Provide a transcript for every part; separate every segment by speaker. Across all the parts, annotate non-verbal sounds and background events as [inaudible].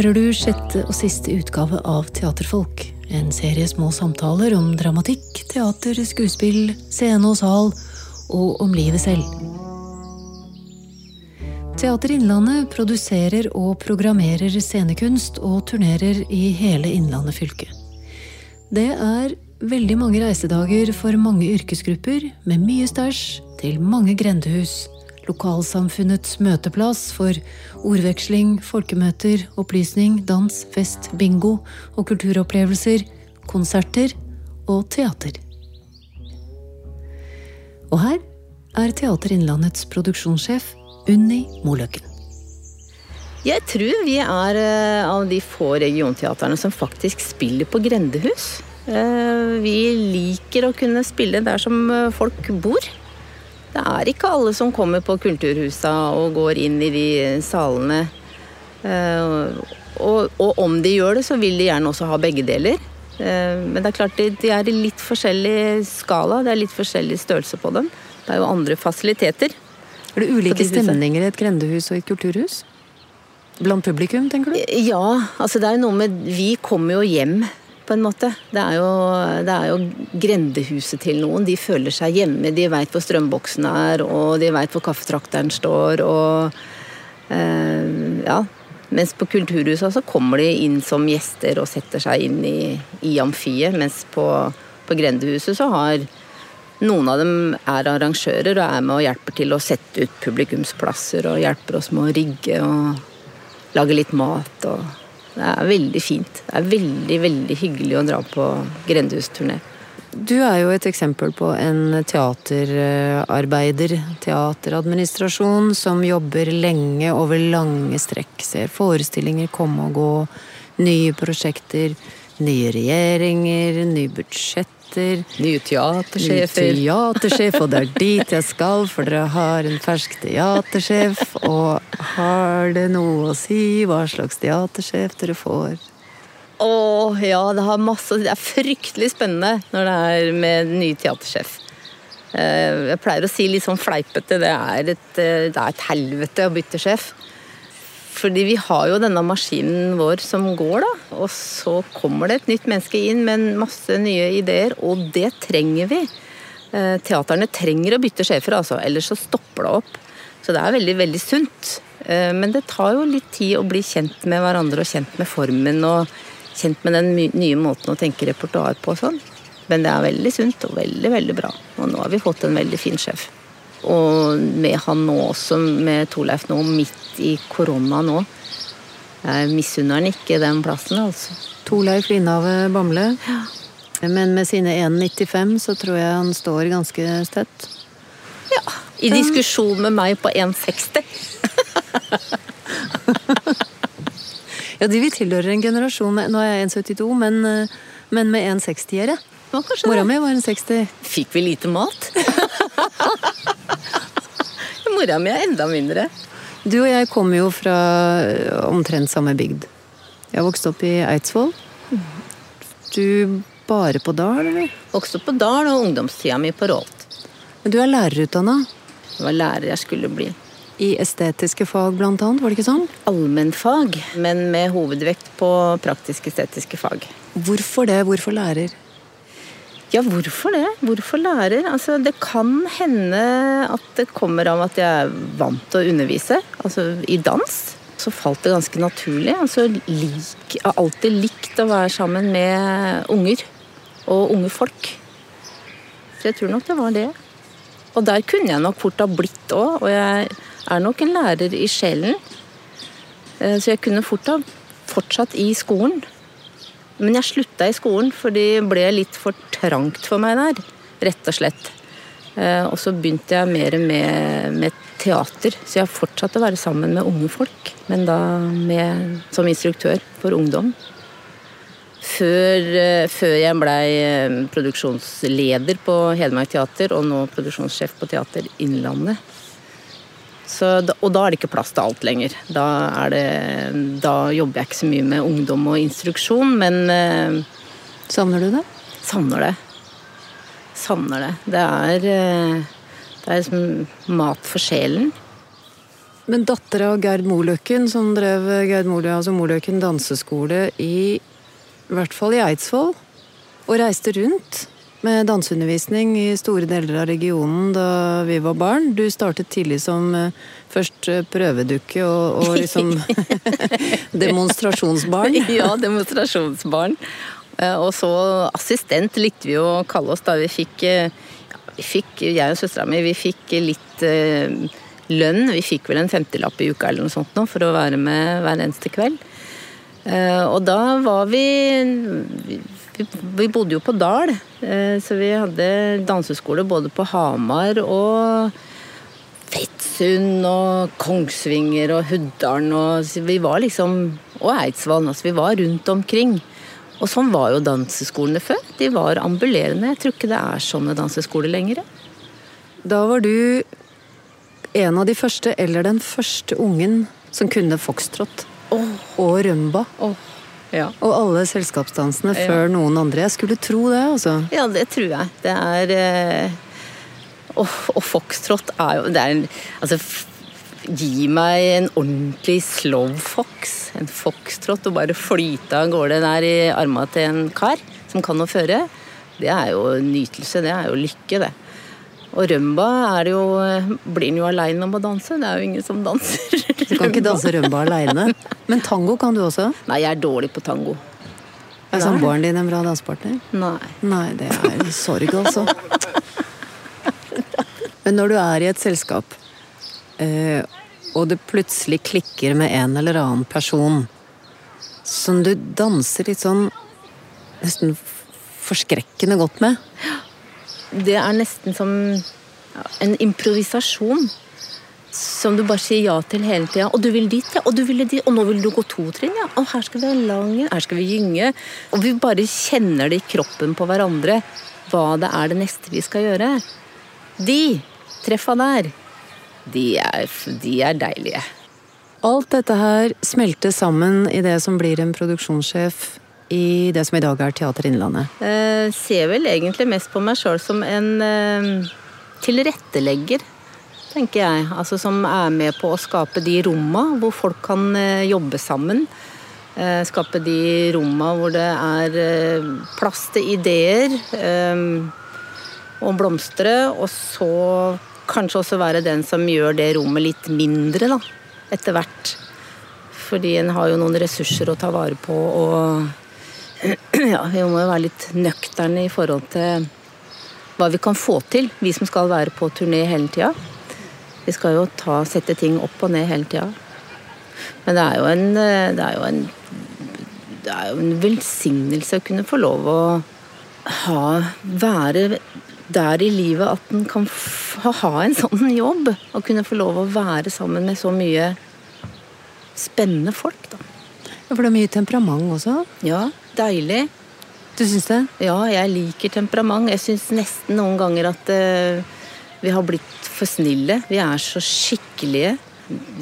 Speaker 1: hører du sjette og siste utgave av Teaterfolk. En serie små samtaler om dramatikk, teater, skuespill, scene og sal, og om livet selv. Teater Innlandet produserer og programmerer scenekunst og turnerer i hele Innlandet fylke. Det er veldig mange reisedager for mange yrkesgrupper, med mye stæsj til mange grendehus lokalsamfunnets møteplass for ordveksling, folkemøter, opplysning, dans, fest, bingo og kulturopplevelser, konserter og teater. Og her er Teater Innlandets produksjonssjef Unni Moløkken.
Speaker 2: Jeg tror vi er eh, av de få regionteaterne som faktisk spiller på grendehus. Eh, vi liker å kunne spille der som eh, folk bor. Det er ikke alle som kommer på kulturhusa og går inn i de salene. Eh, og, og, om de gjør det, så vil de gjerne også ha begge deler. Eh, men det er klart de, er i litt forskjellig skala, det er litt forskjellig størrelse på dem. Det er jo andre fasiliteter.
Speaker 1: Er det ulike stemninger i et grendehus og et kulturhus? Blant publikum, tenker du?
Speaker 2: Ja, altså det er noe med Vi kommer jo hjem på en måte. Det er, jo, det er jo grendehuset til noen. De føler seg hjemme. De veit hvor strømboksen er, og de veit hvor kaffetrakteren står. og eh, ja, mens på Kulturhuset så kommer de inn som gjester og setter seg inn i, i amfiet. Mens på, på, Grendehuset så har noen av dem er arrangører og er med og hjelper til å sette ut publikumsplasser og hjelper oss med å rigge og lage litt mat. og det er veldig fint. Det er veldig, veldig hyggelig å dra på grendehusturné.
Speaker 1: Du er jo et eksempel på en teaterarbeider, teateradministrasjon, som jobber lenge over lange strekk. Ser forestillinger komme og gå, nye prosjekter, nye regjeringer, nye budsjett
Speaker 2: teater. Nye teatersjefer.
Speaker 1: Ny teatersjef, og det er dit jeg skal, for dere har en fersk teatersjef. Og har det noe å si hva slags teatersjef dere får?
Speaker 2: Å ja, det har masse Det er fryktelig spennende når det er med ny teatersjef. Eh, jeg pleier å si litt sånn fleipete det er et, eh, det er et helvete å bytte sjef. Fordi vi har jo denne maskinen vår som går, da. Og så kommer det et nytt menneske inn med masse nye ideer, og det trenger vi. Eh, teaterne trenger å bytte sjefer, altså, ellers så stopper det opp. Så det er veldig, veldig sunt. Eh, men det tar jo litt tid å bli kjent med hverandre og kjent med formen og kjent med den nye måten å tenke repertoar på og sånn. Men det er veldig sunt og veldig, veldig bra. Og nå har vi fått en veldig fin sjef. Og med han nå også, med Torleif nå, midt i korona nå. Jeg misunner han ikke den plassen, altså.
Speaker 1: Torleif Linhave Bamble. Ja. Men med sine 1,95 så tror jeg han står ganske støtt.
Speaker 2: Ja. I diskusjon med meg på 1,60. [laughs]
Speaker 1: ja, de vil tilhøre en generasjon med Nå er jeg 1,72, men, eh, men med 1,60-ere. Mora mi var en 60.
Speaker 2: Fikk vi lite mat? [laughs] Mora mi er enda mindre.
Speaker 1: Du og jeg kommer jo fra omtrent samme bygd. Jeg vokste opp i Eidsvoll. Du bare på Dal, eller?
Speaker 2: Vokste opp på Dal og ungdomstida mi på Rålt.
Speaker 1: Men du er lærerutdanna?
Speaker 2: Det var lærer jeg skulle bli.
Speaker 1: I estetiske fag, blant annet? Var det ikke sånn?
Speaker 2: Allmennfag, men med hovedvekt på praktisk-estetiske fag.
Speaker 1: Hvorfor det? Hvorfor lærer?
Speaker 2: Ja, hvorfor det? Hvorfor lærer? Altså, det kan hende at det kommer av at jeg er vant til å undervise, altså i dans. Så falt det ganske naturlig. Altså, lik, jeg har alltid likt å være sammen med unger og unge folk. Så jeg tror nok det var det. Og der kunne jeg nok fort ha blitt òg, og jeg er nok en lærer i sjelen. Eh, så jeg kunne fort ha fortsatt i skolen. Men jeg slutta i skolen, for det ble litt for trangt for meg der. Rett og slett. Eh, og så begynte jeg mer med, med, teater, så jeg fortsatte å være sammen med unge folk. Men da med, som instruktør for ungdom. Før, eh, før jeg blei eh, produksjonsleder på Hedmark Teater, og nå produksjonssjef på Teater Innlandet. Så, og da er det ikke plass til alt lenger. Da, det, da, jobber jeg ikke så mye med ungdom og instruksjon, men eh,
Speaker 1: Savner du det?
Speaker 2: Savner det. Savner det. Det er, eh, det er liksom mat for sjelen.
Speaker 1: Men dattera av Gerd Moløkken, som drev Gerd Moløkken, altså Moløkken danseskole i, i hvert fall i Eidsvoll, og reiste rundt med danseundervisning i store deler av regionen da vi var barn. Du startet tidlig som uh, først uh, prøvedukke og, og liksom [laughs] demonstrasjonsbarn. [laughs]
Speaker 2: ja, demonstrasjonsbarn. Uh, og så assistent likte vi å kalle oss da vi fikk, vi fikk Jeg og søstera mi vi fikk litt lønn. Vi fikk vel en femtilapp i uka eller noe sånt nå for å være med hver eneste kveld. Og da var vi vi bodde jo på Dal, eh, så vi hadde danseskole både på Hamar og Fettsund og Kongsvinger og Huddalen og Vi var liksom Og Eidsvoll. Altså vi var rundt omkring. Og sånn var jo danseskolene før. De var ambulerende. Jeg tror ikke det er sånne danseskoler lenger.
Speaker 1: Da var du en av de første, eller den første ungen som kunne foxtrot. Oh. Og rømba. Oh. Ja. Og alle selskapsdansene ja. før noen andre. Jeg skulle tro det, altså.
Speaker 2: Ja, det tror jeg. Det er eh... og, og foxtrot er jo det er en, Altså, gi meg en ordentlig slow fox. En foxtrot og bare flyte av gårde der i arma til en kar som kan å føre. Det er jo nytelse. Det er jo lykke, det. Og rømba er jo, blir en jo aleine om å danse. Det er jo ingen som danser.
Speaker 1: Du kan ikke danse rømba aleine. Men tango kan du også?
Speaker 2: Nei, jeg er dårlig på tango.
Speaker 1: Er samboeren din en bra dansepartner?
Speaker 2: Nei.
Speaker 1: Nei, det er sorg, altså. Men når du er i et selskap, eh, og det plutselig klikker med en eller annen person som du danser litt sånn nesten forskrekkende godt med
Speaker 2: det er nesten som en improvisasjon. Som du bare sier ja til hele tida. Og du vil dit, ja. Og du vil dit. Og nå vil du gå to trinn, ja. Og her skal vi ha lang her skal vi gynge. Og vi bare kjenner det i kroppen på hverandre. Hva det er det neste vi skal gjøre. De treffa der, de er, de er deilige.
Speaker 1: Alt dette her smelter sammen i det som blir en produksjonssjef i det som i dag er Teater Innlandet?
Speaker 2: Jeg ser vel egentlig mest på meg sjøl som en eh, tilrettelegger, tenker jeg. Altså som er med på å skape de romma hvor folk kan eh, jobbe sammen. Eh, skape de romma hvor det er eh, plass til ideer eh, og blomstre. Og så kanskje også være den som gjør det rommet litt mindre, da. Etter hvert. Fordi en har jo noen ressurser å ta vare på. og ja, vi må jo være litt nøkterne i forhold til hva vi kan få til, vi som skal være på turné hele tida. Vi skal jo ta, sette ting opp og ned hele tida. Men det er jo en det er jo en, det er jo en velsignelse å kunne få lov å ha være der i livet at en kan ha en sånn jobb. Og kunne få lov å være sammen med så mye spennende folk, da.
Speaker 1: Ja, For det er mye temperament også?
Speaker 2: Ja deilig.
Speaker 1: Du syns det?
Speaker 2: Ja, jeg liker temperament. Jeg syns nesten noen ganger at uh, vi har blitt for snille. Vi er så skikkelige.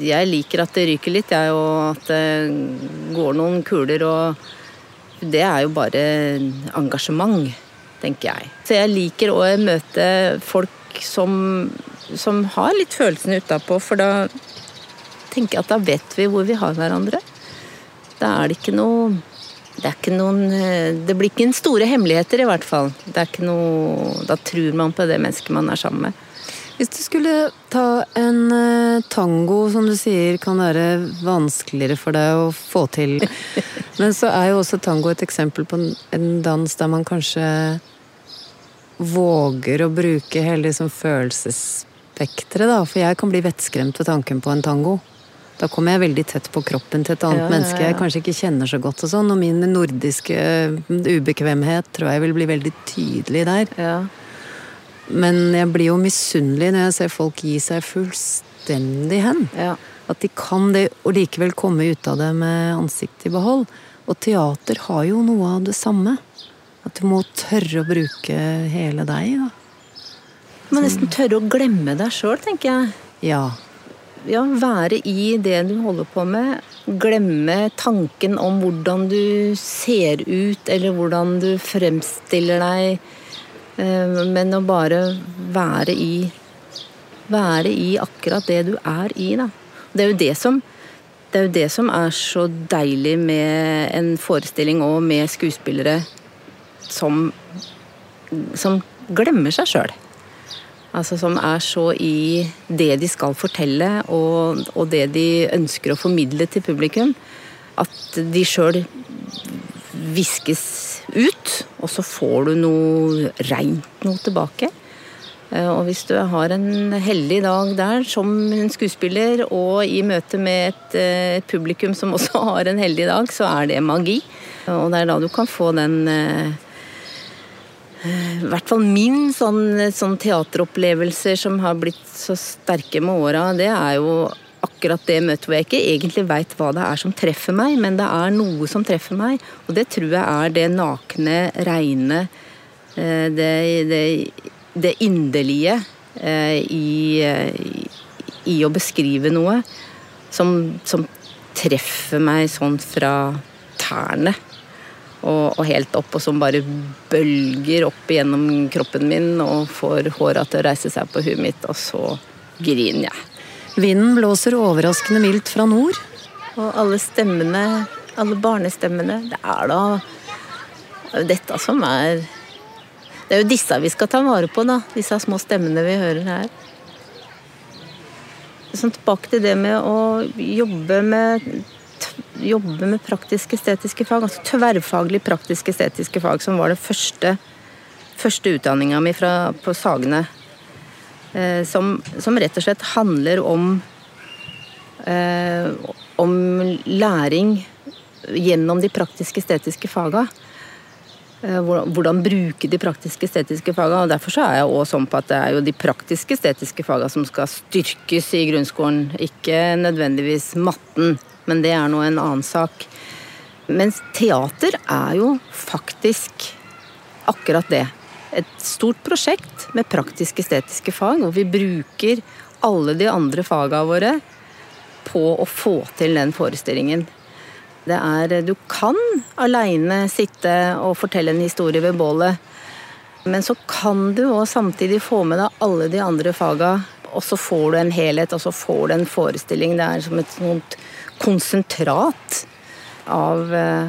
Speaker 2: Jeg liker at det ryker litt, jeg, og at det går noen kuler og Det er jo bare engasjement, tenker jeg. Så jeg liker å møte folk som, som har litt følelsene utapå, for da tenker jeg at da vet vi hvor vi har hverandre. Da er det ikke noe det er ikke noen eh, Det blir ikke en store hemmeligheter, i hvert fall. Er noe Da tror man på det mennesket man er sammen med.
Speaker 1: Hvis du skulle ta en uh, tango, som du sier kan være vanskeligere for deg å få til [laughs] Men så er jo også tango et eksempel på en dans der man kanskje våger å bruke hele liksom følelsesspekteret, da. For jeg kan bli vettskremt ved tanken på en tango. Da kommer jeg veldig tett på kroppen til et annet ja, menneske jeg kanskje ikke kjenner så godt. Og sånn, og min nordiske eh, ubekvemhet tror jeg vil bli veldig tydelig der.
Speaker 2: Ja.
Speaker 1: Men jeg blir jo misunnelig når jeg ser folk gi seg fullstendig hen.
Speaker 2: Ja.
Speaker 1: At de kan det, og likevel komme ut av det med ansiktet i behold. Og teater har jo noe av det samme. At du må tørre å bruke hele deg, da.
Speaker 2: Du må nesten tørre å glemme deg sjøl, tenker jeg.
Speaker 1: Ja
Speaker 2: ja, være i det du holder på med. Glemme tanken om hvordan du ser ut, eller hvordan du fremstiller deg. Eh, men å bare være i Være i akkurat det du er i, da. Det er jo det som det er jo det som er så deilig med en forestilling og med skuespillere som, som glemmer seg sjøl. Altså som er så i det de skal fortelle og, og, det de ønsker å formidle til publikum, at de sjøl viskes ut, og så får du noe reint noe tilbake. Eh, og hvis du har en heldig dag der som en skuespiller, og i møte med et, eh, et, publikum som også [laughs] har en heldig dag, så er det magi. Og det er da du kan få den eh, I hvert fall min sånn, sånn teateropplevelser som har blitt så sterke med åra, det er jo akkurat det møtet hvor jeg ikke egentlig veit hva det er som treffer meg, men det er noe som treffer meg. Og det tror jeg er det nakne, reine, det, det det inderlige eh, i, i, å beskrive noe som, som, treffer meg sånn fra tærne og, og, helt opp, og som bare bølger opp gjennom kroppen min og får håra til å reise seg på huet mitt, og så griner jeg.
Speaker 1: Vinden blåser overraskende mildt fra nord.
Speaker 2: Og alle stemmene, alle barnestemmene, det er da dette som er det er jo disse vi skal ta vare på, da. Disse små stemmene vi hører her. Sånn tilbake til det med å jobbe med jobbe med praktisk-estetiske fag, altså tverrfaglig praktisk-estetiske fag, som var den første, første utdanninga mi på Sagene. Eh, som, som, rett og slett handler om eh, om læring gjennom de praktisk-estetiske faga. Eh, hvordan bruke de praktiske estetiske fagene. og Derfor så er jeg også sånn på at det er jo de praktiske estetiske fagene som skal styrkes i grunnskolen. Ikke nødvendigvis matten, men det er nå en annen sak. Mens teater er jo faktisk akkurat det. Et stort prosjekt med praktiske estetiske fag, hvor vi bruker alle de andre fagene våre på å få til den forestillingen. Det er Du kan aleine sitte og fortelle en historie ved bålet, men så kan du òg samtidig få med deg alle de andre faga, og så får du en helhet, og så får du en forestilling. Det er som et sånt konsentrat av, eh,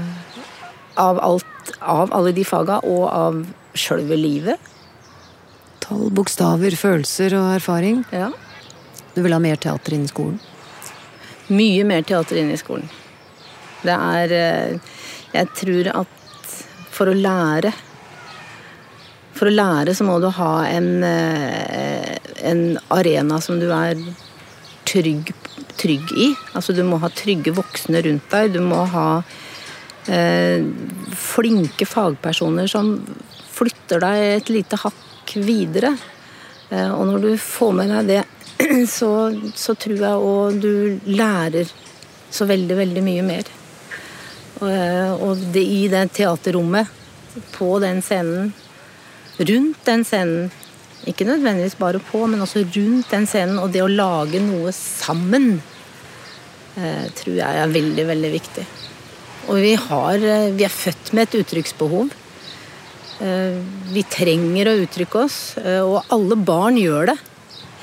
Speaker 2: av alt Av alle de faga, og av sjølve livet.
Speaker 1: Tall, bokstaver, følelser og erfaring.
Speaker 2: Ja.
Speaker 1: Du vil ha mer teater inn i skolen?
Speaker 2: Mye mer teater inn i skolen. Det er eh, Jeg tror at for å lære For å lære så må du ha en, eh, en arena som du er trygg, trygg, i. Altså du må ha trygge voksne rundt deg. Du må ha eh, flinke fagpersoner som flytter deg et lite hakk videre. Eh, og når du får med deg det, [clears throat] så, så tror jeg òg du lærer så veldig, veldig mye mer. Eh, og det i det teaterrommet, på den scenen, rundt den scenen Ikke nødvendigvis bare på, men også rundt den scenen. Og det å lage noe sammen tror jeg er veldig, veldig viktig. Og vi, har, eh, vi er født med et uttrykksbehov. Vi trenger å uttrykke oss, og alle barn gjør det.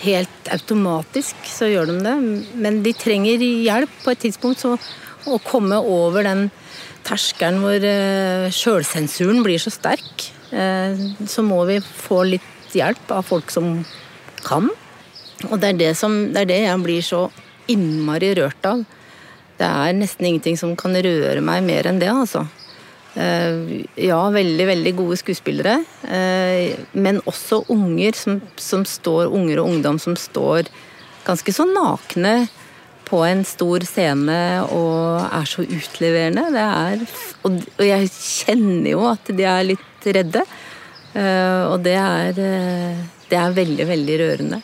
Speaker 2: Helt automatisk så gjør de det, men de trenger hjelp på et tidspunkt så å komme over den terskelen hvor sjølsensuren blir så sterk, så må vi få litt hjelp av folk som kan. Og det er det, som, det er det jeg blir så innmari rørt av. Det er nesten ingenting som kan røre meg mer enn det, altså. Uh, ja, veldig, veldig gode skuespillere, men også unger som, som står, unger og ungdom som står ganske så nakne på en stor scene og er så utleverende. Er, og, jeg kjenner jo at de er litt redde. Eh, og det er, eh, det er veldig, veldig rørende.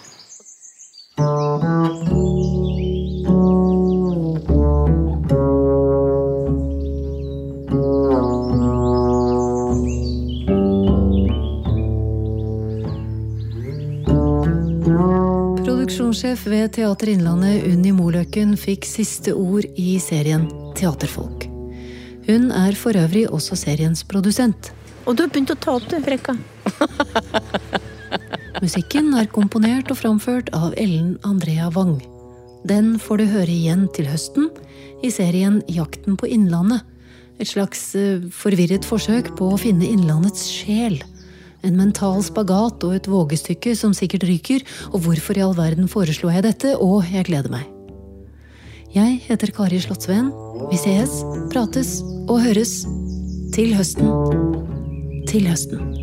Speaker 1: Produksjonssjef ved Teater Innlandet, Unni Moløkken, fikk siste ord i serien Teaterfolk. Hun er for øvrig også seriens produsent.
Speaker 2: Og du har begynt å ta opp, du, Frekka. [laughs]
Speaker 1: Musikken er komponert og framført av Ellen Andrea Wang. Den får du høre igjen til høsten i serien Jakten på Innlandet. Et slags eh, forvirret forsøk på å finne Innlandets sjel. En mental spagat og et vågestykke som sikkert ryker, og hvorfor i all verden foreslo jeg dette, og jeg gleder meg. Jeg heter Kari Slottsveen. Vi sees, prates og høres. Til høsten. Til høsten.